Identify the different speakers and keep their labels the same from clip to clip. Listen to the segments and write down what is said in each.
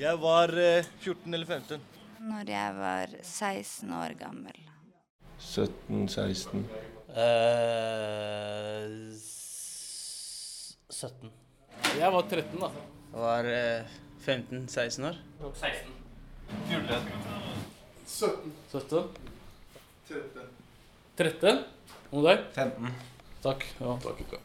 Speaker 1: Jeg var eh, 14 eller 15.
Speaker 2: Når jeg var 16 år gammel.
Speaker 3: 17-16.
Speaker 4: Eh, 17.
Speaker 5: Jeg var 13, da.
Speaker 6: Jeg var eh, 15-16 år.
Speaker 4: 16.
Speaker 5: 17. 13. 13? Og deg?
Speaker 6: 15.
Speaker 5: Takk. Ja, takk. takk.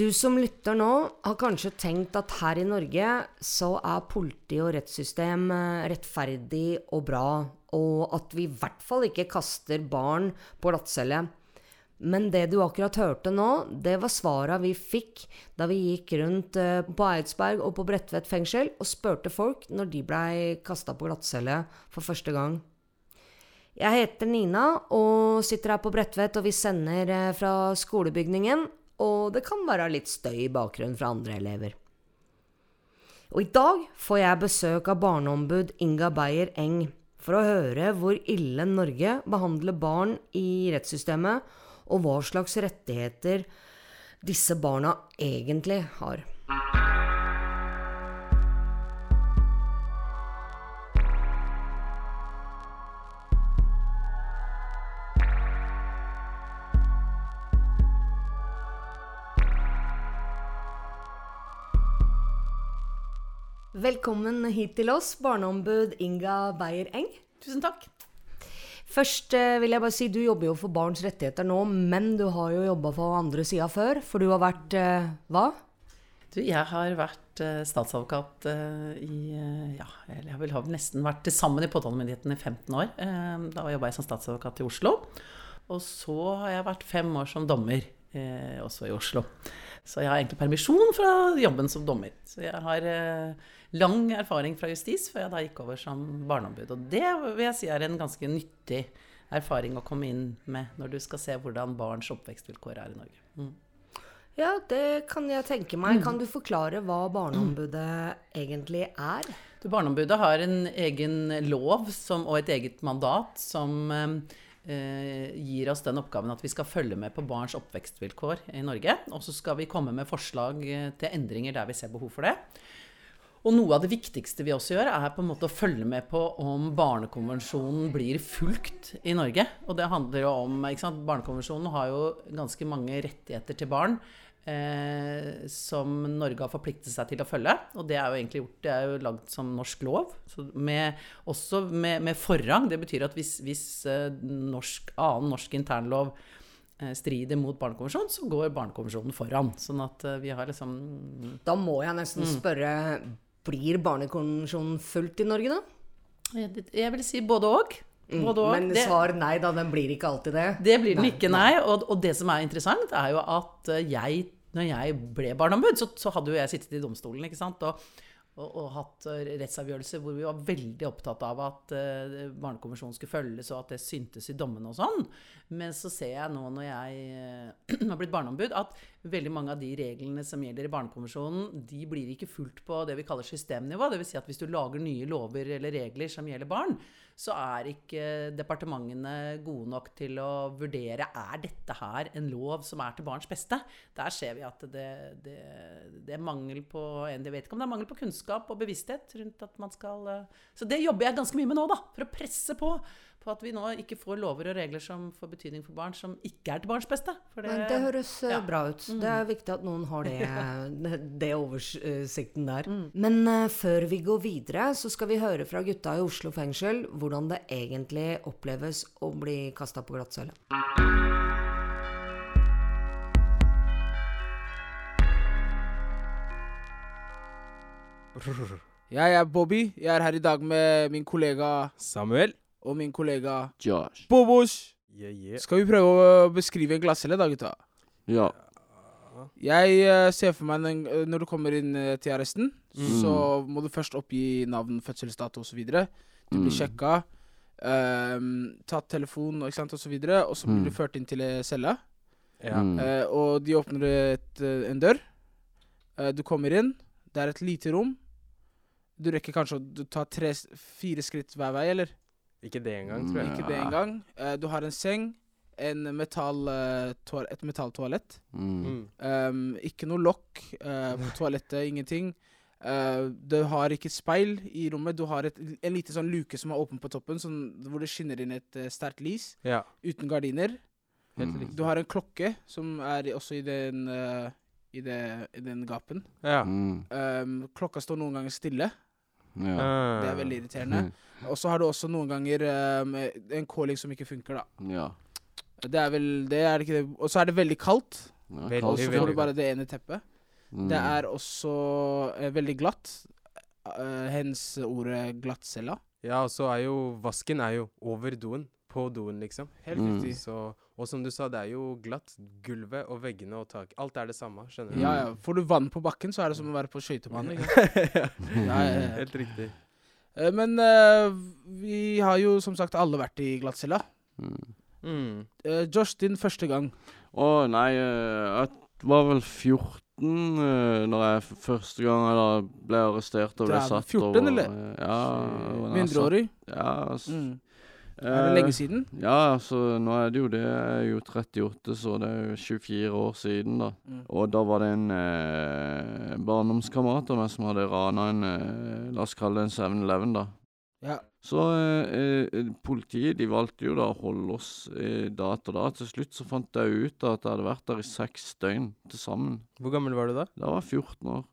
Speaker 7: Du som lytter nå, har kanskje tenkt at her i Norge så er politi og rettssystem eh, rettferdig og bra, og at vi i hvert fall ikke kaster barn på glattcelle. Men det du akkurat hørte nå, det var svara vi fikk da vi gikk rundt eh, på Eidsberg og på Bredtvet fengsel og spurte folk når de blei kasta på glattcelle for første gang. Jeg heter Nina og sitter her på Bredtvet, og vi sender eh, fra skolebygningen. Og det kan være litt støy i bakgrunnen fra andre elever. Og i dag får jeg besøk av barneombud Inga Beyer Eng for å høre hvor ille Norge behandler barn i rettssystemet, og hva slags rettigheter disse barna egentlig har. Velkommen hit til oss, barneombud Inga Beyer Eng.
Speaker 8: Tusen takk.
Speaker 7: Først eh, vil jeg bare si du jobber jo for barns rettigheter nå, men du har jo jobba for andre sida før, for du har vært eh, hva?
Speaker 8: Du, jeg har vært eh, statsadvokat i Ja, jeg vil ha nesten vært til sammen i påtalemyndigheten i 15 år. Da jobba jeg som statsadvokat i Oslo. Og så har jeg vært fem år som dommer, også i Oslo. Så jeg har egentlig permisjon fra jobben som dommer. Så jeg har eh, lang erfaring fra justis før jeg da gikk over som barneombud. Og det vil jeg si er en ganske nyttig erfaring å komme inn med når du skal se hvordan barns oppvekstvilkår er i Norge. Mm.
Speaker 7: Ja, det kan jeg tenke meg. Kan du forklare hva barneombudet egentlig er?
Speaker 8: Du, Barneombudet har en egen lov som, og et eget mandat som eh, gir oss den oppgaven at vi skal følge med på barns oppvekstvilkår i Norge. Og så skal vi komme med forslag eh, til endringer der vi ser behov for det. Og noe av det viktigste vi også gjør, er på en måte å følge med på om barnekonvensjonen blir fulgt i Norge. Og det handler jo om ikke sant, Barnekonvensjonen har jo ganske mange rettigheter til barn. Eh, som Norge har forpliktet seg til å følge. Og det er jo egentlig gjort, det er jo lagd som norsk lov. Med, også med, med, forrang. Det betyr at hvis, hvis eh, norsk, annen norsk internlov eh, strider mot Barnekonvensjonen, så går Barnekonvensjonen foran. Sånn at eh, vi har liksom
Speaker 7: Da må jeg nesten
Speaker 8: Mm.
Speaker 7: spørre Blir Barnekonvensjonen fulgt i Norge, da?
Speaker 8: Jeg, vil si både og.
Speaker 7: Mm. Men svar nei, da. Den blir ikke alltid det.
Speaker 8: Det blir den ikke, nei. Og, og det som er interessant, er jo at eh, jeg, når jeg ble barneombud, så, så hadde jo jeg sittet i domstolen, ikke sant. Og, og, og hatt eh, rettsavgjørelser hvor vi var veldig opptatt av at uh, barnekonvensjonen skulle følges, og at det syntes i dommene og sånn. Men så ser jeg nå når jeg uh, har blitt barneombud, at veldig mange av de reglene som gjelder i barnekonvensjonen, de blir ikke fulgt på det vi kaller systemnivå. Dvs. Si at hvis du lager nye lover eller regler som gjelder barn, så er ikke departementene gode nok til å vurdere er dette her en lov som er til barns beste. Der ser vi at det, det, det er mangel på Jeg vet ikke om det er mangel på kunnskap og bevissthet rundt at man skal eh, Så det jobber jeg ganske mye med nå, da. For å presse på på at vi nå ikke får lover og regler som får betydning for barn, som ikke er til barns beste. For
Speaker 7: Men det høres eh,
Speaker 8: ja.
Speaker 7: bra ut.
Speaker 8: Mm.
Speaker 7: Det er viktig at noen har det, det, det oversikten der.
Speaker 8: Mm.
Speaker 7: Men uh, før vi går videre, så skal vi høre fra gutta i Oslo fengsel hvordan det egentlig oppleves å bli kasta på glattcelle.
Speaker 9: Jeg er Bobby. Jeg er her i dag med min kollega
Speaker 10: Samuel.
Speaker 3: Og min kollega
Speaker 11: Josh.
Speaker 3: Bobos
Speaker 9: Yeah, yeah.
Speaker 3: skal vi prøve å beskrive en glattcelle, da, gutta.
Speaker 11: Ja.
Speaker 3: Jeg uh, ser for meg den, uh, når du kommer inn uh, til arresten,
Speaker 11: Mm.
Speaker 3: så må du først oppgi navn, fødselsdato osv. Du blir
Speaker 11: Mm.
Speaker 3: sjekka, ehm, tatt telefon ikke sant, og så videre, og så blir
Speaker 11: Mm.
Speaker 3: du ført inn til cella.
Speaker 9: Ja.
Speaker 11: Mm.
Speaker 3: Eh, og de åpner et, en dør. Eh, du kommer inn. Det er et lite rom. Du rekker kanskje å ta tre, fire skritt hver vei, eller?
Speaker 9: Ikke det engang, tror jeg.
Speaker 3: Ikke det engang. Uh, du har en seng, en metall, uh, toal et metalltoalett.
Speaker 11: Mm.
Speaker 9: Mm.
Speaker 3: Um, ikke noe lokk uh, på toalettet, ingenting. Eh, du har ikke speil i rommet. Du har et, en liten sånn luke som er åpen på toppen, sånn, hvor det skinner inn et uh, sterkt lys,
Speaker 9: Ja.
Speaker 3: uten gardiner.
Speaker 9: Helt
Speaker 11: Mm.
Speaker 3: Du har en klokke som er også i den, i, det, i den gapen.
Speaker 9: Ja.
Speaker 11: Mm.
Speaker 3: Um, klokka står noen ganger stille.
Speaker 11: Ja.
Speaker 9: Ah.
Speaker 3: Det er veldig irriterende. Og så har du også noen ganger um, en calling som ikke funker, da.
Speaker 11: Ja.
Speaker 3: Det er vel det, er det ikke det. Og så er det veldig kaldt.
Speaker 11: ja.
Speaker 9: Veldig,
Speaker 3: Og så får du bare det ene teppet.
Speaker 11: Mm.
Speaker 3: Det er også uh, veldig glatt. Uh, hens ordet glattcella.
Speaker 9: Ja, og så er jo vasken er jo over doen. På doen, liksom.
Speaker 3: Helt
Speaker 11: Mm.
Speaker 3: riktig.
Speaker 9: Så, og som du sa, det er jo glatt. Gulvet og veggene og tak. Alt er det samme, skjønner du?
Speaker 3: Ja, ja. Får du vann på bakken, så er det som å være på skøytebane. ikke sant?
Speaker 9: ja.
Speaker 3: Ja, ja, ja.
Speaker 9: Helt riktig.
Speaker 3: Eh, Men uh, vi har jo som sagt alle vært i glattcella.
Speaker 11: Mm.
Speaker 9: Mm.
Speaker 3: Uh, Josh, din første gang.
Speaker 11: Å nei, uh, jeg var vel 14 uh, når jeg første gang eller ble arrestert og ble satt
Speaker 3: 14
Speaker 11: over,
Speaker 3: eller?
Speaker 11: Ja.
Speaker 3: Mindreårig.
Speaker 11: Ja. Altså,
Speaker 3: Mm. Er det lenge siden?
Speaker 11: Ja, altså nå er det jo det. Jeg er jo 38, så det er jo 24 år siden, da.
Speaker 3: Mm.
Speaker 11: Og da var det en eh, barndomskamerat av meg som hadde rana en eh, La oss kalle det en 7-Eleven, da.
Speaker 3: Ja.
Speaker 11: Så eh, eh, politiet de valgte jo da å holde oss eh, da etter da. Til slutt så fant jeg ut at jeg hadde vært der i seks døgn til sammen.
Speaker 9: Hvor gammel var du da?
Speaker 11: Da var jeg 14 år.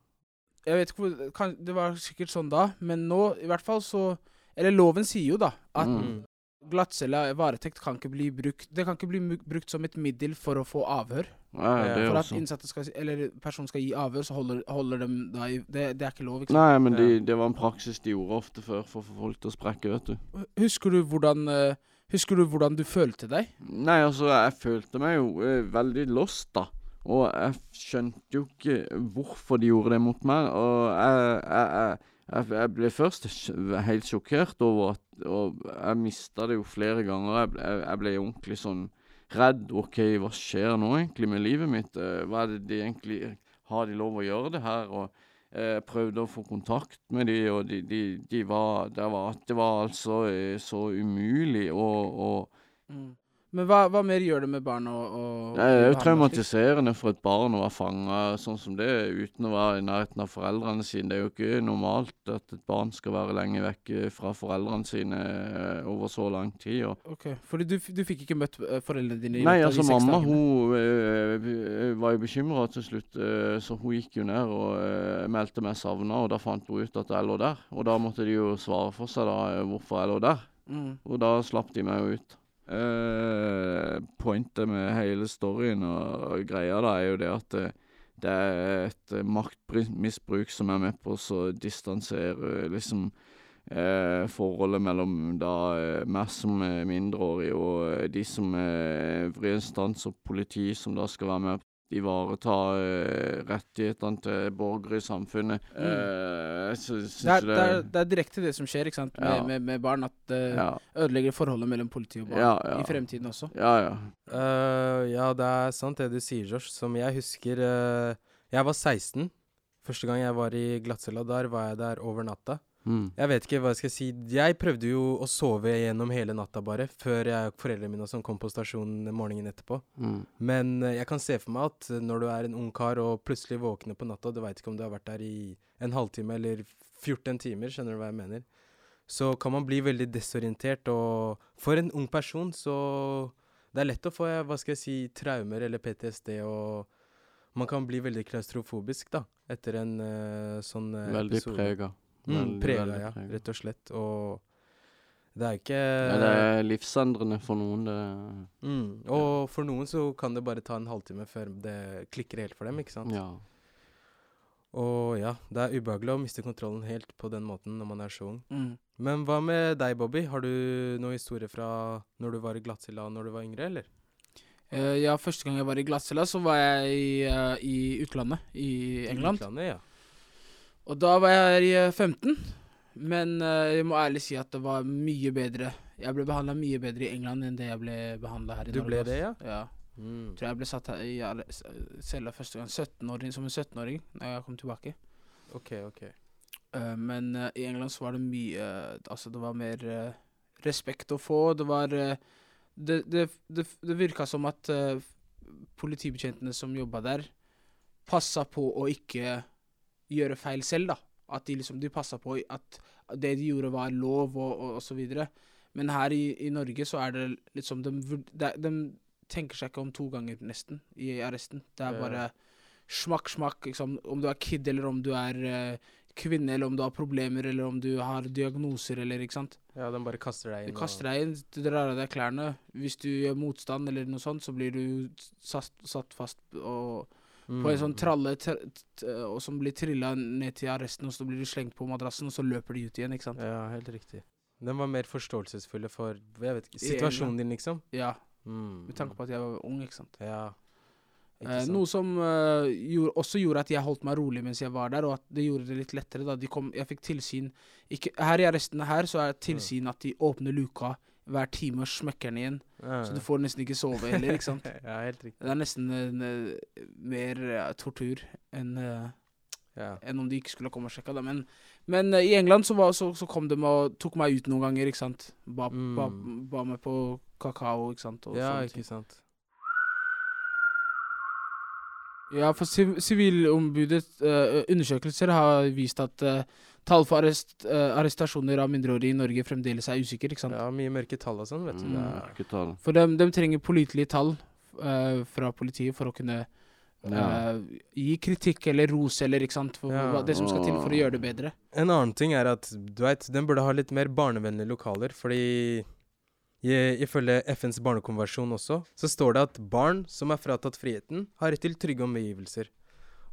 Speaker 3: Jeg vet ikke hvor kan, Det var sikkert sånn da, men nå i hvert fall så Eller loven sier jo da at
Speaker 11: Mm.
Speaker 3: Glattcelle, varetekt, kan ikke bli brukt Det kan ikke bli brukt som et middel for å få avhør.
Speaker 11: Det
Speaker 3: For at innsatte skal, eller personen skal gi avhør, så holder, holder dem da i det, det er ikke lov, ikke sant?
Speaker 11: Nei, men de, det var en praksis de gjorde ofte før for å få folk til å sprekke, vet du.
Speaker 3: Husker du hvordan eh, Husker du hvordan du følte deg?
Speaker 11: Nei, altså, jeg følte meg jo eh, veldig lost, da. Og jeg skjønte jo ikke hvorfor de gjorde det mot meg. Og jeg, jeg, jeg, jeg, ble først helt sjokkert over at Og jeg mista det jo flere ganger. Jeg jeg, jeg ble ordentlig sånn redd. OK, hva skjer nå egentlig med livet mitt? Eh, Hva er det de egentlig Har de lov å gjøre det her? Og jeg prøvde å få kontakt med de, og de, de, de var, det var Det var altså eh, så umulig å, å
Speaker 3: Men hva, hva mer gjør det med barn å, å
Speaker 11: det er jo traumatiserende for et barn å være fanga sånn som det, uten å være i nærheten av foreldrene sine. Det er jo ikke normalt at et barn skal være lenge vekk fra foreldrene sine eh, over så lang tid. Og
Speaker 3: Ok, Fordi du, du fikk ikke møtt eh, foreldrene dine? i
Speaker 11: Nei, altså mamma hun eh, eh, var jo bekymra til slutt, øh, så hun gikk jo ned og øh, meldte meg savna, og da fant hun ut at jeg lå der. Og da måtte de jo svare for seg da eh, hvorfor jeg lå der.
Speaker 3: Mm.
Speaker 11: Og da slapp de meg jo ut. Eh, pointet med hele storyen og, greia da er jo det at det, det er et eh, maktmisbruk som er med på å distansere liksom eh, forholdet mellom da eh, meg som er mindreårig og eh, de som er øvrige instanser, politi som da skal være med ivareta eh, rettighetene til borgere i samfunnet. Eh, så syns
Speaker 3: Det er, det, er, det er direkte det som skjer ikke sant? Med,
Speaker 11: Ja.
Speaker 3: med, med barn. At det
Speaker 11: Ja.
Speaker 3: ødelegger forholdet mellom politi og barn
Speaker 11: Ja, ja.
Speaker 3: i fremtiden også.
Speaker 11: Ja, ja.
Speaker 9: Uh, ja, det er sant det du sier, Josh. Som jeg husker Jeg var 16 første gang jeg var i glattcella. Der var jeg der over natta.
Speaker 11: Mm.
Speaker 9: Jeg vet ikke hva jeg skal si. Jeg prøvde jo å sove gjennom hele natta, bare. Før jeg, foreldrene mine og sånn kom på stasjonen morgenen etterpå.
Speaker 11: Mm.
Speaker 9: Men eh, jeg kan se for meg at eh, når du er en ung kar og plutselig våkner på natta, du veit ikke om du har vært der i en halvtime eller 14 timer, skjønner du hva jeg mener? Så kan man bli veldig desorientert, og for en ung person så Det er lett å få, eh, hva skal jeg si, traumer eller PTSD, og man kan bli veldig klaustrofobisk, da, etter en uh, sånn episode.
Speaker 11: Veldig prega.
Speaker 9: Mm, prega, ja. Rett og slett. Og det er ikke
Speaker 11: Ja, det er livsendrende for noen, det.
Speaker 9: mm, Og for noen så kan det bare ta en halvtime før det klikker helt for dem, ikke sant?
Speaker 11: Ja.
Speaker 9: Og ja, det er ubehagelig å miste kontrollen helt på den måten når man er så ung.
Speaker 3: Mm.
Speaker 9: Men hva med deg, Bobby? Har du noe historie fra når du var i glattcella når du var yngre, eller?
Speaker 3: Uh, ja, første gang jeg var i glattcella, så var jeg i, uh, i utlandet, i England.
Speaker 9: Utlandet, ja.
Speaker 3: Og da var jeg i eh, 15. Men eh, jeg må ærlig si at det var mye bedre. Jeg ble behandla mye bedre i England enn det jeg ble behandla her i
Speaker 9: Du
Speaker 3: Norge.
Speaker 9: ble det, ja?
Speaker 3: Ja.
Speaker 9: Mm.
Speaker 3: Tror jeg ble satt her i cella første gang 17-åring, som en 17-åring da jeg kom tilbake.
Speaker 9: OK, OK.
Speaker 3: Uh, men uh, i England så var det mye uh, Altså, det var mer eh, respekt å få. Det var eh, Det, det, det, det virka som at eh, politibetjentene som jobba der, passa på å ikke gjøre feil selv, da. At de liksom De passa på at det de gjorde, var lov, og, og, og så videre. Men her i, i Norge så er det liksom de, de, de tenker seg ikke om to ganger, nesten, i arresten. Det er bare smakk, smakk. Liksom, om du er kid, eller om du er uh, kvinne, eller om du har problemer, eller om du har diagnoser, eller ikke sant.
Speaker 9: Ja, de bare kaster deg
Speaker 3: De
Speaker 9: inn.
Speaker 3: kaster deg inn, og... drar av deg klærne. Hvis du gjør motstand, eller noe sånt, så blir du satt, satt fast og, på en sånn
Speaker 9: Mm.
Speaker 3: tralle, og som blir trilla ned til arresten, og så blir du slengt på madrassen, og så løper de ut igjen, ikke sant.
Speaker 9: Ja, helt riktig. De var mer forståelsesfulle for jeg vet ikke, situasjonen din, liksom.
Speaker 3: Ja,
Speaker 9: Mm.
Speaker 3: med tanke på at jeg var ung, ikke sant.
Speaker 9: Ja. Ikke
Speaker 3: Eh,
Speaker 9: sant?
Speaker 3: noe som eh, gjorde, også gjorde at jeg holdt meg rolig mens jeg var der, og at det gjorde det litt lettere. da de kom, Jeg fikk tilsyn ikke, Her i arresten her så er tilsyn at de åpner luka hver time og smekker den igjen.
Speaker 9: Ja,
Speaker 3: Så du får nesten ikke sove heller, ikke sant.
Speaker 9: ja, helt riktig.
Speaker 3: Det er nesten eh, mer eh, tortur enn eh,
Speaker 9: Ja.
Speaker 3: enn om de ikke skulle komme og sjekka det. Men, men uh, i England så, var, så, så kom de og tok meg ut noen ganger, ikke sant. Ba, ba,
Speaker 9: Mm.
Speaker 3: ba meg på kakao, ikke sant. Og
Speaker 9: ja, ikke sant.
Speaker 3: Ja, for sivilombudet eh, undersøkelser har vist at uh, tall for arrest, uh, arrestasjoner av mindreårige i Norge fremdeles er usikker, ikke sant.
Speaker 9: Ja, mye mørke tall og sånn, vet du.
Speaker 11: Mm.
Speaker 3: For de, de trenger pålitelige tall uh, fra politiet for å kunne
Speaker 11: Ja.
Speaker 3: Uh, gi kritikk eller ros eller ikke sant, for
Speaker 9: Ja.
Speaker 3: det som skal til for å gjøre det bedre.
Speaker 9: En annen ting er at du vet, den burde ha litt mer barnevennlige lokaler, fordi ifølge FNs barnekonvensjon også, så står det at barn som er fratatt friheten, har rett til trygge omgivelser.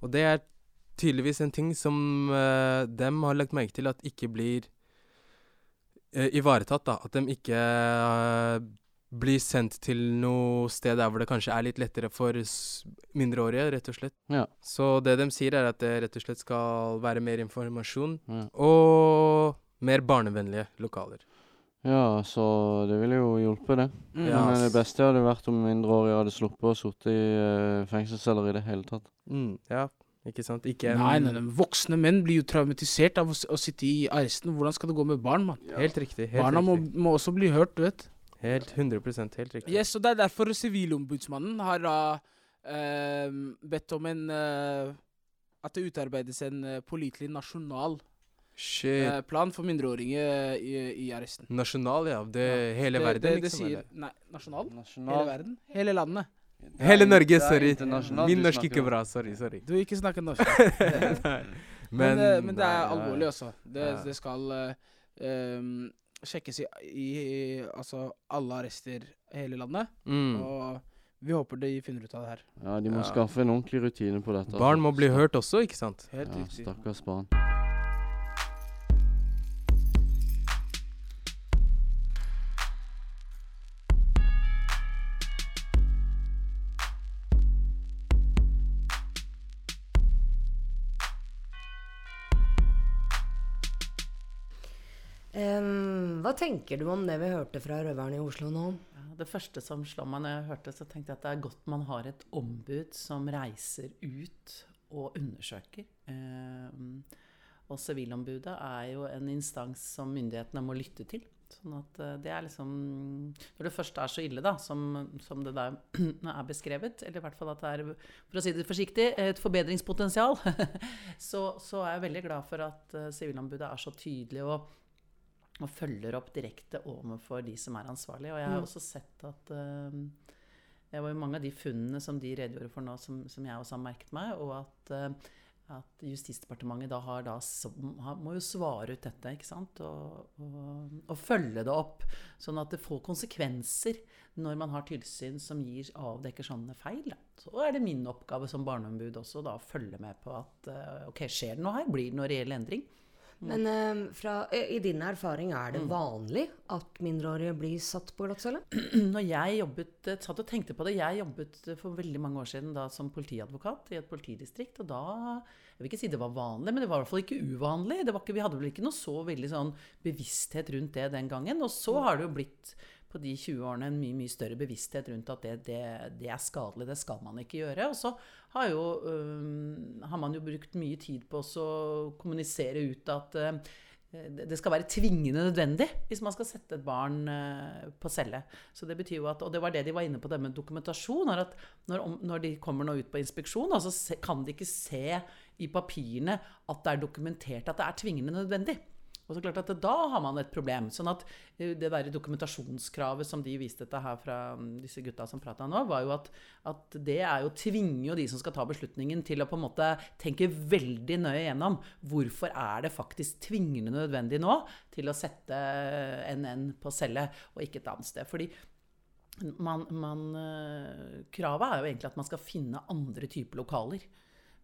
Speaker 9: Og det er tydeligvis en ting som uh, dem har lagt merke til at ikke blir uh, ivaretatt, da. At de ikke uh, blir sendt til noe sted der hvor det kanskje er litt lettere for mindreårige, rett og slett.
Speaker 11: Ja.
Speaker 9: Så det de sier, er at det rett og slett skal være mer informasjon
Speaker 11: Ja.
Speaker 9: og mer barnevennlige lokaler.
Speaker 11: Ja, så det ville jo hjulpet, det.
Speaker 3: Mm.
Speaker 9: Ja,
Speaker 11: Men det beste hadde vært om mindreårige hadde sluppet å sitte i uh, fengselsceller i det hele tatt.
Speaker 9: Mm, ja, ikke sant? Ikke en
Speaker 3: Nei, nei, nei, voksne menn blir jo traumatisert av å, å sitte i arresten. Hvordan skal det gå med barn, mann?
Speaker 9: Helt riktig. Helt
Speaker 3: Barna må,
Speaker 9: riktig.
Speaker 3: må også bli hørt, du vet.
Speaker 9: Helt 100% helt riktig.
Speaker 3: Yes, og det er derfor Sivilombudsmannen har da eh, bedt om en uh, At det utarbeides en uh, pålitelig nasjonal
Speaker 9: Shit.
Speaker 3: eh, plan for mindreårige i, i arresten.
Speaker 9: Nasjonal, ja. Det, hele
Speaker 3: det,
Speaker 9: verden,
Speaker 3: det, det
Speaker 9: liksom?
Speaker 3: sier. Nei, nasjonal? Hele verden? Hele landet.
Speaker 9: Hele Norge, sorry. Min norsk
Speaker 11: snakker
Speaker 9: ikke bra. Sorry, sorry.
Speaker 3: Du vil ikke snakke norsk.
Speaker 9: men,
Speaker 3: men, uh, men det er alvorlig, altså. Det,
Speaker 9: Ja.
Speaker 3: det skal uh, um, sjekkes i, i, i altså alle arrester i hele landet.
Speaker 9: Mm.
Speaker 3: Og vi håper de finner ut av det her.
Speaker 11: Ja, de må
Speaker 9: Ja.
Speaker 11: skaffe en ordentlig rutine på dette.
Speaker 9: Barn
Speaker 11: altså.
Speaker 9: må bli hørt også, ikke sant?
Speaker 3: Helt
Speaker 11: Ja,
Speaker 3: riktig.
Speaker 11: stakkars barn.
Speaker 7: Em, hva tenker du om det vi hørte fra røverne i Oslo nå?
Speaker 8: Ja, det første som slo meg når jeg hørte, så tenkte jeg at det er godt man har et ombud som reiser ut og undersøker. Um, og Sivilombudet er jo en instans som myndighetene må lytte til. Sånn at eh, det er liksom Når det først er så ille, da, som, som det der er beskrevet, eller i hvert fall at det er, for å si det forsiktig, et forbedringspotensial, så, så er jeg veldig glad for at eh, Sivilombudet er så tydelig og og følger opp direkte overfor de som er ansvarlige. Og jeg har
Speaker 3: Mm.
Speaker 8: også sett at uh, det var jo mange av de funnene som de redegjorde for nå, som, som jeg også har merket meg, og at uh, at Justisdepartementet da har da, har- må jo svare ut dette, ikke sant? Og, og, og følge det opp, sånn at det får konsekvenser når man har tilsyn som gir avdekker sånne feil. Så er det min oppgave som barneombud også da å følge med på at eh, ok, skjer det noe her? Blir det noe reell endring?
Speaker 7: Men eh, fra, i din erfaring, er
Speaker 8: Mm.
Speaker 7: det vanlig at mindreårige blir satt på glattcelle?
Speaker 8: Når jeg jobbet, eh, satt og tenkte på det, jeg jobbet eh, for veldig mange år siden da som politiadvokat i et politidistrikt, og da, jeg vil ikke si det var vanlig, men det var i hvert fall ikke uvanlig. Det var ikke, vi hadde vel ikke noe så veldig sånn bevissthet rundt det den gangen, og så har det jo blitt på de 20 årene en mye, mye større bevissthet rundt at det, det, det er skadelig, det skal man ikke gjøre. Og så har, jo, har man jo brukt mye tid på å kommunisere ut at øh, det skal være tvingende nødvendig hvis man skal sette et barn øh, på celle. Så det betyr jo at, Og det var det de var inne på, det med dokumentasjon. at Når, når de kommer nå ut på inspeksjon, så altså, kan de ikke se i papirene at det er dokumentert at det er tvingende nødvendig. Og så klart at Da har man et problem. sånn at eh, Det der dokumentasjonskravet som de viste til her fra mm, disse gutta som prata nå, var jo at, at det er jo tvinger jo de som skal ta beslutningen, til å på en måte tenke veldig nøye gjennom hvorfor er det faktisk tvingende nødvendig nå til å sette NN på celle og ikke et annet sted. Fordi man, man, eh, kravet er jo egentlig at man skal finne andre typer lokaler.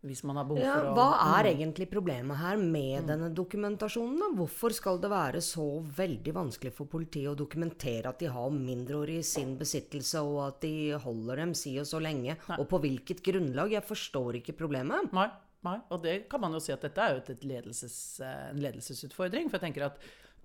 Speaker 8: Hvis man har behov
Speaker 7: Ja,
Speaker 8: for å
Speaker 7: hva er
Speaker 8: Mm.
Speaker 7: egentlig problemet her med denne dokumentasjonen? da? Hvorfor skal det være så veldig vanskelig for politiet å dokumentere at de har mindreårige i sin besittelse, og at de holder dem si og så lenge? Og på hvilket grunnlag? Jeg forstår ikke problemet.
Speaker 8: Nei, nei, og det kan man jo si at dette er jo et ledelses, eh, en ledelsesutfordring. For jeg tenker at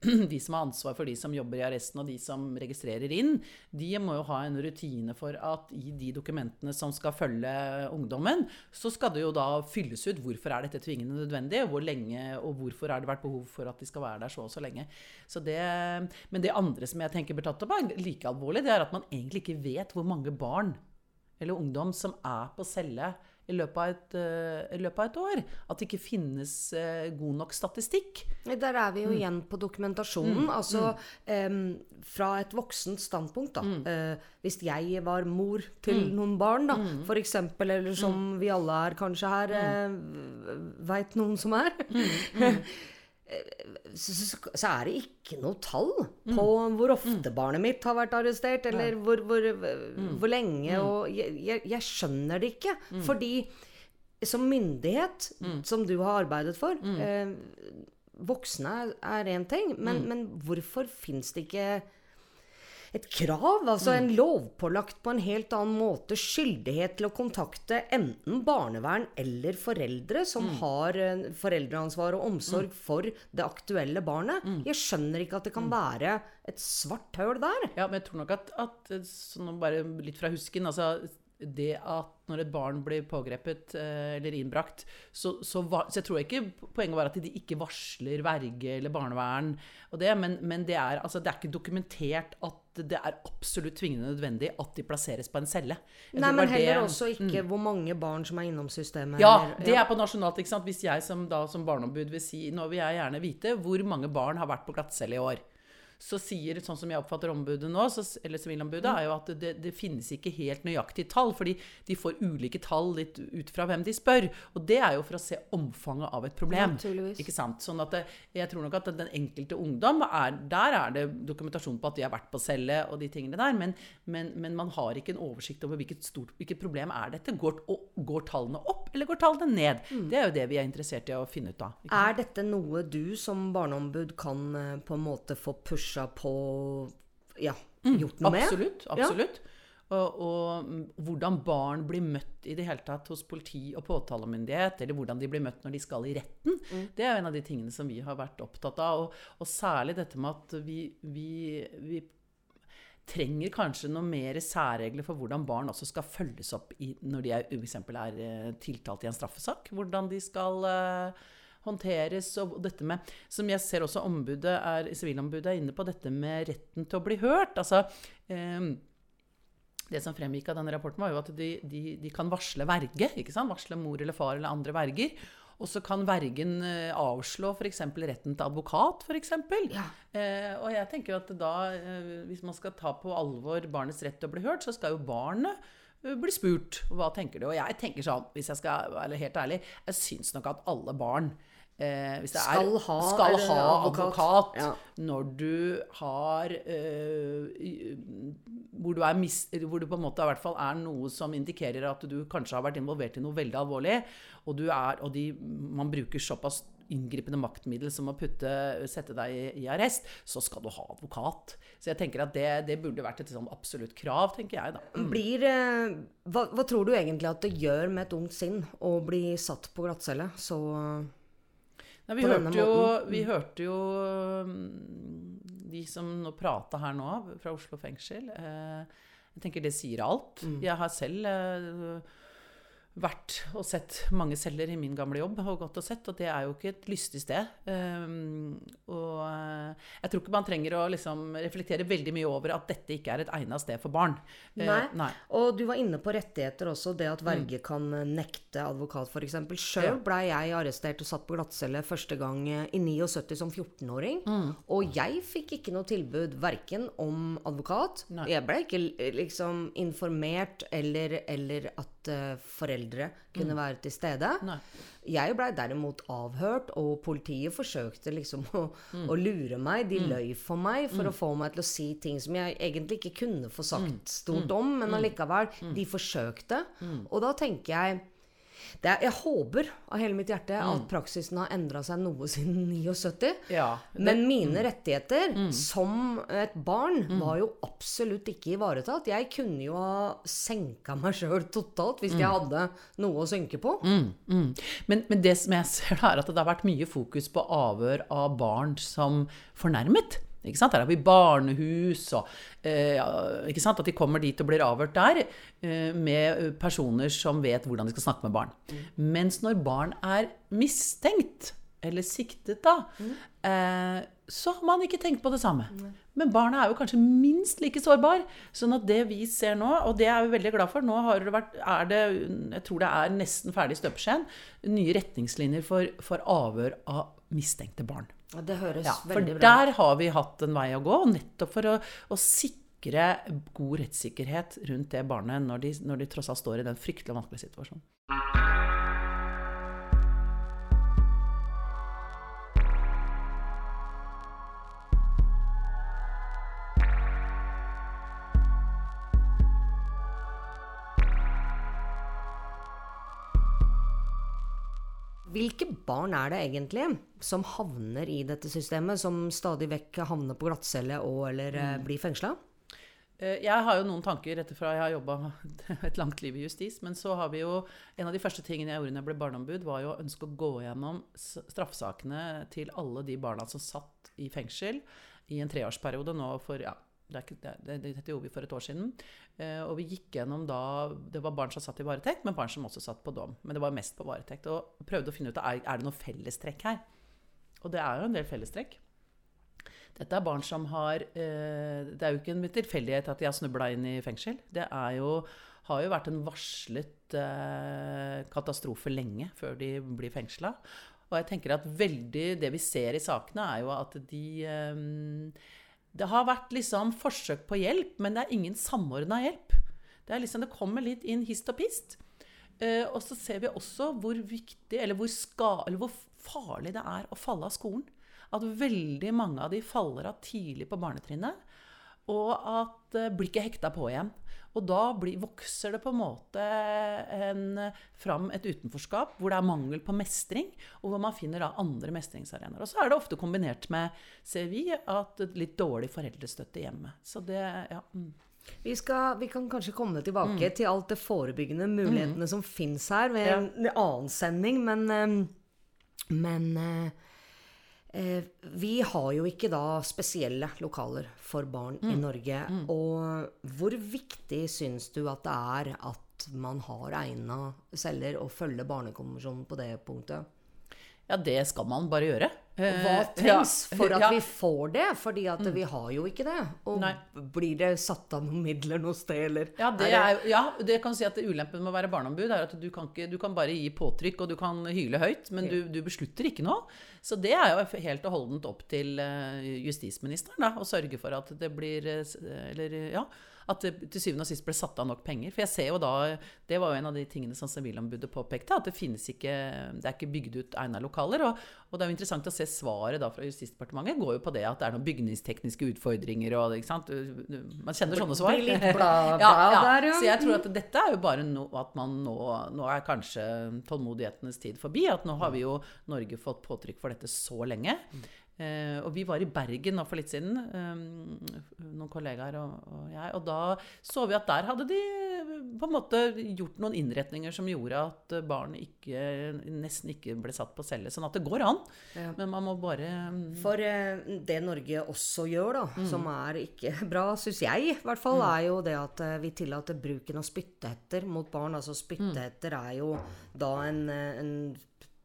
Speaker 8: de som har ansvar for de som jobber i arresten, og de som registrerer inn, de må jo ha en rutine for at i de dokumentene som skal følge ungdommen, så skal det jo da fylles ut hvorfor er dette tvingende nødvendig, hvor lenge og hvorfor har det vært behov for at de skal være der så og så lenge. Så det, men det andre som jeg tenker blir tatt opp, er like alvorlig. Det er at man egentlig ikke vet hvor mange barn eller ungdom som er på celle i løpet av et, uh, løpet av et år. At det ikke finnes uh, god nok statistikk.
Speaker 7: Der er vi jo
Speaker 8: Mm.
Speaker 7: igjen på dokumentasjonen.
Speaker 8: Mm,
Speaker 7: Altså em, fra et voksent standpunkt, da. Uh, hvis jeg var mor til
Speaker 8: Mm.
Speaker 7: noen barn, da,
Speaker 8: Mm.
Speaker 7: eksempel, eller som vi alle er kanskje her, eh, veit noen som er. Så, er det ikke noe tall på hvor ofte barnet mitt har vært arrestert, eller hvor, hvor, hvor lenge. Og jeg, jeg, jeg skjønner det ikke. Fordi som myndighet, som du har arbeidet for eh, Voksne er- er én ting, men, men hvorfor fins det ikke et krav, altså en lovpålagt på en helt annen måte skyldighet til å kontakte enten barnevern eller foreldre som har eh, foreldreansvar og omsorg for det aktuelle barnet. Jeg skjønner ikke at det kan være et svart høl der.
Speaker 8: Ja, men jeg tror nok at, at sånn bare litt fra husken altså det at når et barn blir pågrepet eh, eller innbrakt, så, så, var, så jeg tror ikke poenget var at de ikke varsler verge eller barnevern, og det, men, men det, er, altså, det er ikke dokumentert at det er absolutt tvingende nødvendig at de plasseres på en celle. Jeg
Speaker 7: Nei, men heller
Speaker 8: det-
Speaker 7: også ikke hvor mange barn som er innom systemet.
Speaker 8: Ja,
Speaker 7: eller-
Speaker 8: det er på nasjonalt. ikke sant? Hvis jeg som, da, som barneombud vil si Nå vil jeg gjerne vite hvor mange barn har vært på glattcelle i år. Så sier, sånn som jeg oppfatter ombudet nå, så, eller sivilombudet,
Speaker 7: Mm.
Speaker 8: er jo at det, det finnes ikke helt nøyaktige tall. Fordi de får ulike tall litt ut fra hvem de spør. Og det er jo for å se omfanget av et problem.
Speaker 7: Naturligvis.
Speaker 8: Ikke sant? Sånn at det, jeg tror nok at den enkelte ungdom er, Der er det dokumentasjon på at de har vært på celle og de tingene der. Men, men, men man har ikke en oversikt over hvilket, stort, hvilket problem er dette. Går, og, går tallene opp, eller går tallene ned?
Speaker 7: Mm.
Speaker 8: Det er jo det vi er interessert i å finne ut av.
Speaker 7: Er dette noe du som barneombud kan eh, på en måte få pusha på Ja, gjort noe?
Speaker 8: Mm. Absolutt.
Speaker 7: med.
Speaker 8: absolutt. Og, og mm, hvordan barn blir møtt i det hele tatt hos politi og påtalemyndighet, eller hvordan de blir møtt når de skal i retten,
Speaker 7: Mm.
Speaker 8: det er en av de tingene som vi har vært opptatt av. Og, og særlig dette med at vi, vi, vi trenger kanskje noen mer særregler for hvordan barn også skal følges opp i, når de er, er eh, tiltalt i en straffesak. Hvordan de skal eh, håndteres. Og dette med, som jeg ser også ombudet er, Sivilombudet er inne på, dette med retten til å bli hørt. Altså, eh, det som fremgikk av denne rapporten, var jo at de, de, de kan varsle verge. Varsle mor eller far eller andre verger. Og så kan vergen eh, avslå f.eks. retten til advokat, f.eks. Eh, og jeg tenker jo at da, eh, hvis man skal ta på alvor barnets rett til å bli hørt, så skal jo barnet eh, blir spurt hva tenker du. Og jeg tenker sånn, hvis jeg skal være helt ærlig, jeg syns nok at alle barn eh, hvis det er,
Speaker 7: Skal ha,
Speaker 8: skal ha
Speaker 7: advokat.
Speaker 8: advokat
Speaker 7: Ja.
Speaker 8: når du har eh, hvor, du er mis, hvor du på en måte i hvert fall er noe som indikerer at du kanskje har vært involvert i noe veldig alvorlig, og, du er, og de, man bruker såpass inngripende maktmiddel som å putte, sette deg i, i arrest, så skal du ha advokat. Så jeg tenker at det, det burde vært et sånn absolutt krav, tenker jeg da.
Speaker 7: Blir eh, hva, hva tror du egentlig at det gjør med et ungt sinn å bli satt på glattcelle? Så
Speaker 8: Nei, vi, hørte jo, vi hørte jo mm, de som prata her nå, fra Oslo fengsel. Eh, jeg tenker det sier alt.
Speaker 7: Mm.
Speaker 8: Jeg har selv eh, vært og sett mange celler i min gamle jobb, og gått og sett, og det er jo ikke et lystig sted. Um, og eh, jeg tror ikke man trenger å liksom reflektere veldig mye over at dette ikke er et egnet sted for barn.
Speaker 7: Nei.
Speaker 8: Uh, nei.
Speaker 7: Og du var inne på rettigheter også, det at verge kan eh, nekte advokat f.eks. Sjøl blei jeg arrestert og satt på glattcelle første gang eh, i 79 som 14-åring.
Speaker 8: Mm.
Speaker 7: Og jeg fikk ikke noe tilbud verken om advokat
Speaker 8: Nei.
Speaker 7: Jeg ble ikke eh, liksom informert eller, eller at eh, foreldre kunne være til stede.
Speaker 8: Mm. Nei.
Speaker 7: Jeg blei derimot avhørt, og politiet forsøkte liksom å, å lure meg. De løy for meg for å få meg til å si ting som jeg egentlig ikke kunne få sagt stort om, men allikevel. De forsøkte. Og da tenker jeg er, Jeg håper av hele mitt hjerte at praksisen har endra seg noe siden 79.
Speaker 8: Ja, det-
Speaker 7: Men mine rettigheter som et barn var jo absolutt ikke ivaretatt. Jeg kunne jo ha senka meg sjøl totalt hvis jeg hadde noe å synke på.
Speaker 8: Mm, mm. Men, men det som jeg ser da, er at det har vært mye fokus på avhør av barn som fornærmet. Ikke sant? Der har vi barnehus og eh, ikke sant? At de kommer dit og blir avhørt der eh, med personer som vet hvordan de skal snakke med barn. Mens når barn er mistenkt, eller siktet, da, eh, så har man ikke tenkt på det samme. Men barna er jo kanskje minst like sårbar. Sånn at det vi ser nå, og det er vi veldig glad for Nå har det vært, er det, jeg tror det er nesten ferdig støpeskjeen, nye retningslinjer for, for avhør av mistenkte barn.
Speaker 7: Det høres
Speaker 8: Ja, for
Speaker 7: veldig bra ut.
Speaker 8: der har vi hatt en vei å gå, nettopp for å, å sikre god rettssikkerhet rundt det barnet når de, når de tross alt står i den fryktelig vanskelige situasjonen.
Speaker 7: Hvilke barn er det egentlig som havner i dette systemet, som stadig vekk havner på glattcelle og eller mm. blir fengsla?
Speaker 8: Eh, Jeg har jo noen tanker etter fra jeg har jobba et langt liv i justis. Men så har vi jo En av de første tingene jeg gjorde når jeg ble barneombud, var jo å ønske å gå gjennom straffesakene til alle de barna som satt i fengsel i en treårsperiode nå for ja, det, er ikke, det, det, dette gjorde vi for et år siden. Eh, og vi gikk gjennom da Det var barn som satt i varetekt, men barn som også satt på dom. Men det var mest på varetekt. Og prøvde å finne ut er, er det noe fellestrekk her. Og det er jo en del fellestrekk. Dette er barn som har eh, Det er jo ikke en tilfeldighet at de har snubla inn i fengsel. Det jo, har jo vært en varslet eh, katastrofe lenge før de blir fengsla. Og jeg tenker at veldig Det vi ser i sakene, er jo at de eh, Det har vært liksom forsøk på hjelp, men det er ingen samordna hjelp. Det liksom, det kommer litt inn hist og pist. Uh, og så ser vi også hvor viktig, eller hvor, ska, eller hvor farlig det er å falle av skolen. At veldig mange av de faller av tidlig på barnetrinnet. Og at uh, blir ikke hekta på igjen. Og da blir, vokser det på en måte en, fram et utenforskap hvor det er mangel på mestring, og hvor man finner da andre mestringsarenaer. Og så er det ofte kombinert med, ser vi, at litt dårlig foreldrestøtte hjemme. Så det, ja. Mm.
Speaker 7: Vi, skal, vi kan kanskje komme tilbake til alt det forebyggende mulighetene som fins her ved
Speaker 8: Ja.
Speaker 7: en annen sending, men, eh, men eh, eh, vi har jo ikke da spesielle lokaler for barn i Norge. Og hvor viktig syns du at det er at man har egna celler og følger Barnekonvensjonen på det punktet?
Speaker 8: ja, det skal man bare gjøre.
Speaker 7: Og hva
Speaker 8: Eh,
Speaker 7: trengs
Speaker 8: ja,
Speaker 7: for at
Speaker 8: ja.
Speaker 7: vi får det? Fordi at vi har jo ikke det. Og
Speaker 8: Nei.
Speaker 7: blir det satt av noen midler noe sted, eller?
Speaker 8: Ja, det er, ja, det kan si at Ulempen med å være barneombud er at du kan, ikke, du kan bare gi påtrykk og du kan hyle høyt, men du, du beslutter ikke noe. Så det er jo helt og holdent opp til eh, justisministeren da, å sørge for at det blir eh, Eller ja, At det til syvende og sist ble satt av nok penger. For jeg ser jo da Det var jo en av de tingene som Sivilombudet påpekte, at det finnes ikke Det er ikke bygd ut egna lokaler. Og, og det er jo interessant å se svaret da fra Justisdepartementet går jo på det at det er noen bygningstekniske utfordringer og ikke sant. Man kjenner sånne svar.
Speaker 7: blir litt bla, bla
Speaker 8: ja, ja.
Speaker 7: der, ja.
Speaker 8: Så jeg tror at dette er jo bare no, at man nå Nå er kanskje tålmodighetenes tid forbi. At nå har vi jo Norge fått påtrykk for dette så lenge. Eh, og vi var i Bergen nå for litt siden, eh, noen kollegaer og, og jeg. Og da så vi at der hadde de på en måte gjort noen innretninger som gjorde at barn ikke, nesten ikke ble satt på celle. Sånn at det går an.
Speaker 7: Ja.
Speaker 8: Men man må bare mm,
Speaker 7: For eh, det Norge også gjør, da,
Speaker 8: Mm.
Speaker 7: som er ikke bra, syns jeg i hvert fall,
Speaker 8: Mm.
Speaker 7: er jo det at eh, vi tillater bruken av spyttehetter mot barn. Altså spyttehetter
Speaker 8: Mm.
Speaker 7: er jo da en, eh, en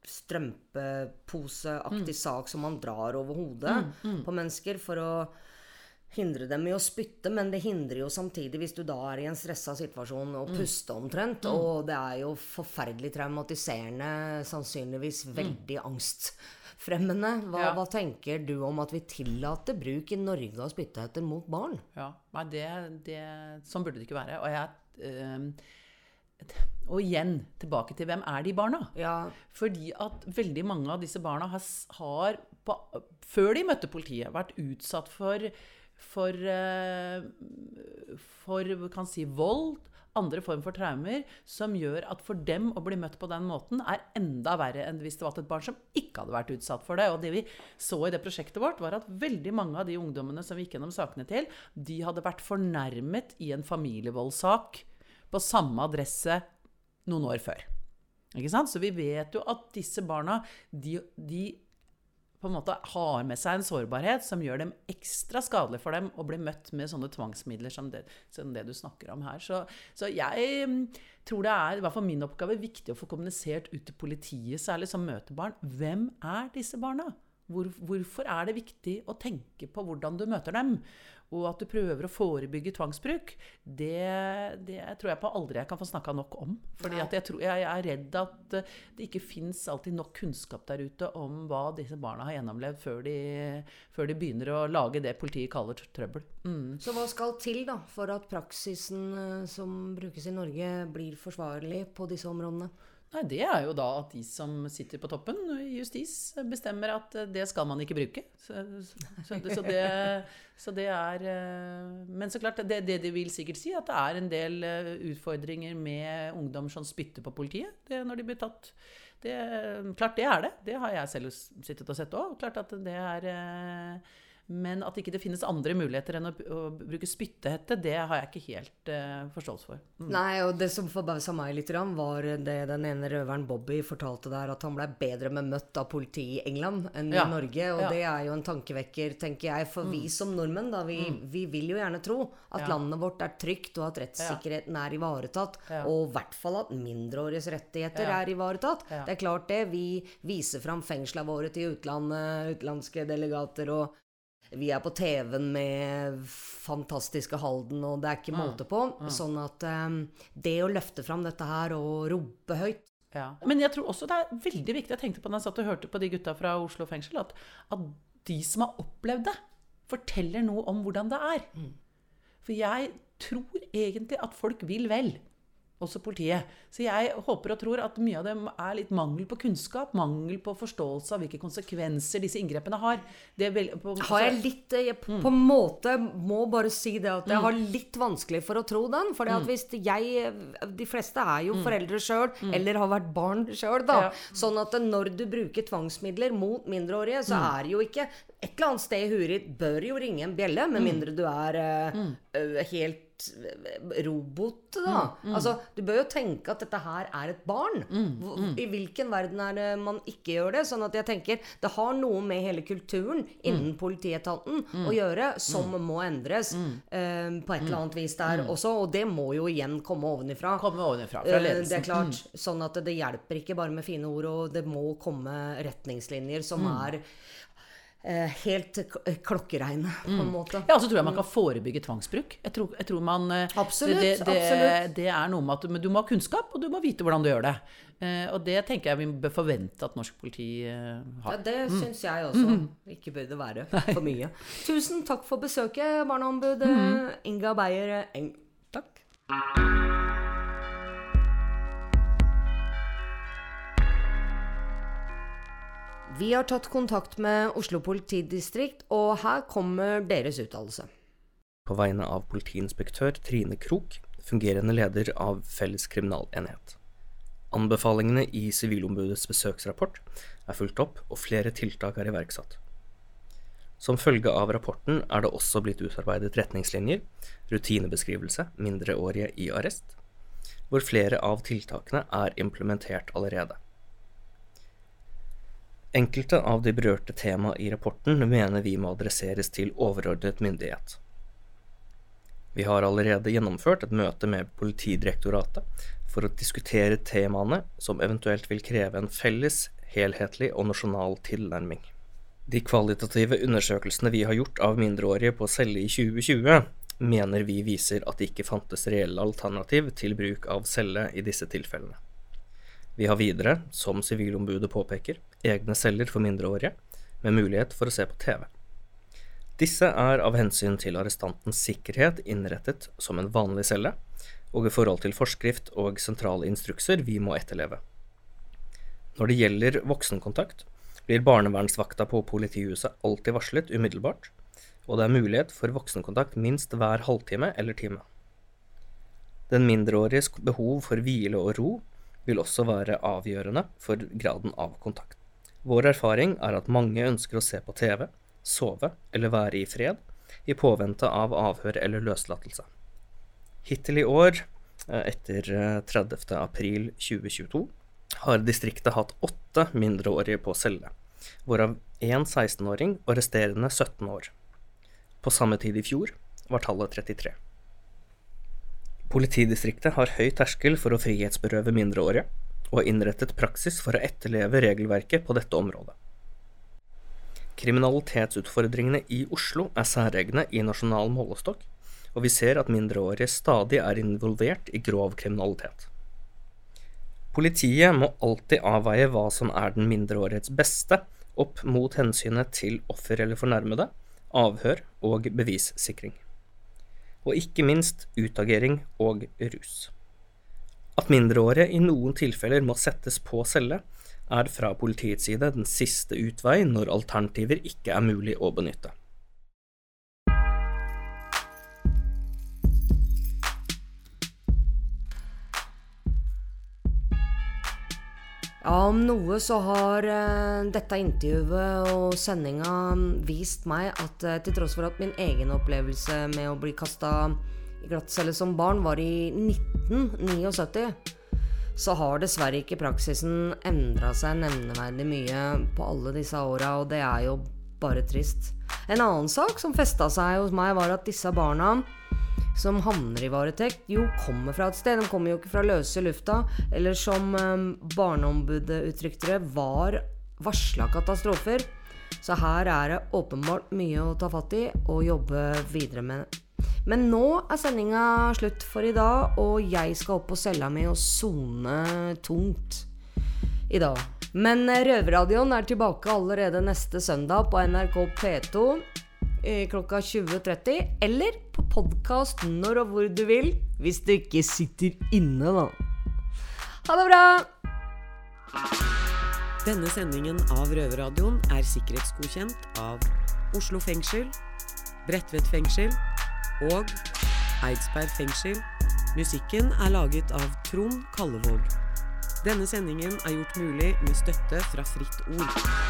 Speaker 7: strømpeposeaktig sak som man drar over hodet
Speaker 8: Mm, mm.
Speaker 7: på mennesker for å hindre dem i å spytte, men det hindrer jo samtidig, hvis du da er i en stressa situasjon, å
Speaker 8: Mm.
Speaker 7: puste omtrent.
Speaker 8: Mm.
Speaker 7: Og det er jo forferdelig traumatiserende, sannsynligvis veldig angstfremmende. Hva,
Speaker 8: Ja.
Speaker 7: hva tenker du om at vi tillater bruk i Norge av spyttehetter mot barn?
Speaker 8: Ja, nei, det, det, sånn burde det ikke være. Og, jeg, ehm, og igjen, tilbake til hvem er de barna? Ja. Fordi at veldig mange av disse barna har, har på, før de møtte politiet, vært utsatt for, for, eh, for kan si, vold, andre form for traumer, som gjør at for dem å bli møtt på den måten er enda verre enn hvis det var et barn som ikke hadde vært utsatt for det. Og det vi så i det prosjektet vårt, var at veldig mange av de ungdommene som vi gikk gjennom sakene til, de hadde vært fornærmet i en familievoldssak på samme adresse noen år før. Ikke sant? Så vi vet jo at disse barna, de, de på en måte har med seg en sårbarhet som gjør dem ekstra skadelig for dem å bli møtt med sånne tvangsmidler som det, som det du snakker om her. Så, så jeg mm, tror det er, i hvert fall min oppgave, viktig å få kommunisert ut til politiet, særlig som møtebarn. Hvem er disse barna? Hvor, hvorfor er det viktig å tenke på hvordan du møter dem? Og at du prøver å forebygge tvangsbruk, det, det tror jeg på aldri jeg kan få snakka nok om. Fordi jeg, jeg er redd at eh, det ikke fins alltid nok kunnskap der ute om hva disse barna har gjennomlevd før de, før de begynner å lage det politiet kaller trøbbel. Mm.
Speaker 7: Så hva skal til da for at praksisen eh, som brukes i Norge, blir forsvarlig på disse områdene?
Speaker 8: Nei, Det er jo da at de som sitter på toppen i justis, bestemmer at eh, det skal man ikke bruke. Så, så, så, det, så det er eh, Men så klart, det, det de vil sikkert si, at det er en del eh, utfordringer med ungdom som spytter på politiet det, når de blir tatt. Klart det er det. Det har jeg selv sittet og sett òg. Klart at det er eh, Men at ikke det finnes andre muligheter enn å, å bruke spyttehette, det har jeg ikke helt uh, forståelse for. Mm.
Speaker 7: Nei, og det som forbausa meg litt, var det den ene røveren Bobby fortalte der, at han ble bedre med møtt av politiet i England enn
Speaker 8: Ja.
Speaker 7: i Norge. Og
Speaker 8: Ja.
Speaker 7: det er jo en tankevekker, tenker jeg. For vi
Speaker 8: Mm.
Speaker 7: som nordmenn, da, vi,
Speaker 8: Mm.
Speaker 7: vi vil jo gjerne tro at
Speaker 8: Ja.
Speaker 7: landet vårt er trygt, og at rettssikkerheten er ivaretatt. Og i hvert fall at mindreåriges rettigheter er ivaretatt. Det er klart det. Vi viser fram fengslene våre til utlandet, utenlandske delegater, og vi er på TV-en med fantastiske Halden, og det er ikke
Speaker 8: Mm.
Speaker 7: måte på.
Speaker 8: Mm.
Speaker 7: Sånn at um, det å løfte fram dette her og rope høyt
Speaker 8: Ja. Men jeg tror også det er veldig viktig, jeg tenkte på når jeg satt og hørte på de gutta fra Oslo fengsel, at, at de som har opplevd det, forteller noe om hvordan det er. For jeg tror egentlig at folk vil vel. Også politiet. Så jeg håper og tror at mye av det er litt mangel på kunnskap, mangel på forståelse av hvilke konsekvenser disse inngrepene har. Det vel, på,
Speaker 7: har jeg litt jeg mm. på en måte må bare si det at jeg har litt vanskelig for å tro den. For
Speaker 8: Mm.
Speaker 7: hvis jeg De fleste er jo
Speaker 8: Mm.
Speaker 7: foreldre sjøl,
Speaker 8: Mm.
Speaker 7: eller har vært barn sjøl, da.
Speaker 8: Ja.
Speaker 7: Sånn at når du bruker tvangsmidler mot mindreårige, så
Speaker 8: Mm.
Speaker 7: er det jo ikke Et eller annet sted i huet ditt bør jo ringe en bjelle, med
Speaker 8: Mm.
Speaker 7: mindre du er eh, eh, helt eh, robot, da.
Speaker 8: Mm, mm.
Speaker 7: Altså, du bør jo tenke at dette her er et barn. Hvor-
Speaker 8: mm.
Speaker 7: I hvilken verden er det man ikke gjør det? Sånn at jeg tenker det har noe med hele kulturen innen politietaten
Speaker 8: Mm.
Speaker 7: å gjøre, som må endres eh, på et eller annet vis der
Speaker 8: Mm.
Speaker 7: også. Og det må jo igjen komme ovenifra.
Speaker 8: Komme ovenifra, fra
Speaker 7: Eh,
Speaker 8: ledelsen.
Speaker 7: Det er klart.
Speaker 8: Mm.
Speaker 7: Sånn at det hjelper ikke bare med fine ord, og det må komme retningslinjer som
Speaker 8: Mm.
Speaker 7: er eh, helt klokkeregn klokkereine, på en måte.
Speaker 8: Ja, og så tror jeg man kan forebygge tvangsbruk. Jeg tror, jeg tror man eh,
Speaker 7: Absolutt,
Speaker 8: det, det,
Speaker 7: absolutt.
Speaker 8: det er noe med at du, må ha kunnskap, og du må vite hvordan du gjør det. Eh, og det tenker jeg vi bør forvente at norsk politi eh,
Speaker 7: Ja,
Speaker 8: det
Speaker 7: det syns jeg også. Ikke bør det være for mye. Tusen takk for besøket, barneombud mm. Inga Beyer eh, Eng. Takk. Vi har tatt kontakt med Oslo politidistrikt, og her kommer deres uttalelse.
Speaker 10: På vegne av politiinspektør Trine Krok, fungerende leder av Felles kriminalenhet. Anbefalingene i Sivilombudets besøksrapport er fulgt opp, og flere tiltak er iverksatt. Som følge av rapporten er det også blitt utarbeidet retningslinjer, rutinebeskrivelse, mindreårige i arrest, hvor flere av tiltakene er implementert allerede. Enkelte av de berørte tema i rapporten mener vi må adresseres til overordnet myndighet. Vi har allerede gjennomført et møte med Politidirektoratet for å diskutere temaene som eventuelt vil kreve en felles, helhetlig og nasjonal tilnærming. De kvalitative undersøkelsene vi har gjort av mindreårige på celle i 2020, mener vi viser at det ikke fantes reelle alternativ til bruk av celle i disse tilfellene. Vi har videre, som Sivilombudet påpeker, egne celler for mindreårige, med mulighet for å se på TV. Disse er av hensyn til arrestantens sikkerhet innrettet som en vanlig celle, og i forhold til forskrift og sentrale instrukser vi må etterleve. Når det gjelder voksenkontakt, blir barnevernsvakta på politihuset alltid varslet umiddelbart, og det er mulighet for voksenkontakt minst hver halvtime eller time. Den mindreåriges behov for hvile og ro vil også være avgjørende for graden av kontakt. Vår erfaring er at mange ønsker å se på TV, sove eller være i fred, i påvente av avhør eller løslatelse. Hittil i år, eh, etter eh, 30. april 2022, har distriktet hatt åtte mindreårige på celle, hvorav én 16-åring og resterende 17 år. På samme tid i fjor var tallet 33. Politidistriktet har høy terskel for å frihetsberøve mindreårige, og har innrettet praksis for å etterleve regelverket på dette området. Kriminalitetsutfordringene i Oslo er særegne i nasjonal målestokk, og vi ser at mindreårige stadig er involvert i grov kriminalitet. Politiet må alltid avveie hva som er den mindreårighets beste, opp mot hensynet til offer eller fornærmede, avhør og bevissikring. Og ikke minst utagering og rus. At mindreårige i noen tilfeller må settes på celle, er fra politiets side den siste utvei når alternativer ikke er mulig å benytte.
Speaker 7: Ja, om noe så har eh, dette intervjuet og sendinga vist meg at eh, til tross for at min egen opplevelse med å bli kasta i glattcelle som barn var i 1979, så har dessverre ikke praksisen endra seg nevneverdig mye på alle disse åra, og det er jo bare trist. En annen sak som festa seg hos meg, var at disse barna som havner i varetekt, jo kommer fra et sted. De kommer jo ikke fra løse lufta. Eller som um, Barneombudet uttrykte det, var varsla katastrofer. Så her er det åpenbart mye å ta fatt i og jobbe videre med. Men nå er sendinga slutt for i dag, og jeg skal opp på cella mi og sone tungt i dag. Men Røverradioen er tilbake allerede neste søndag på NRK P2 eh, klokka 20.30, eller på podkast når og hvor du vil, hvis du ikke sitter inne, da. Ha det bra!
Speaker 12: Denne sendingen av Røverradioen er sikkerhetsgodkjent av Oslo fengsel, Bredtvet fengsel og Eidsberg fengsel. Musikken er laget av Trond Kallevåg. Denne sendingen er gjort mulig med støtte fra Fritt Ord.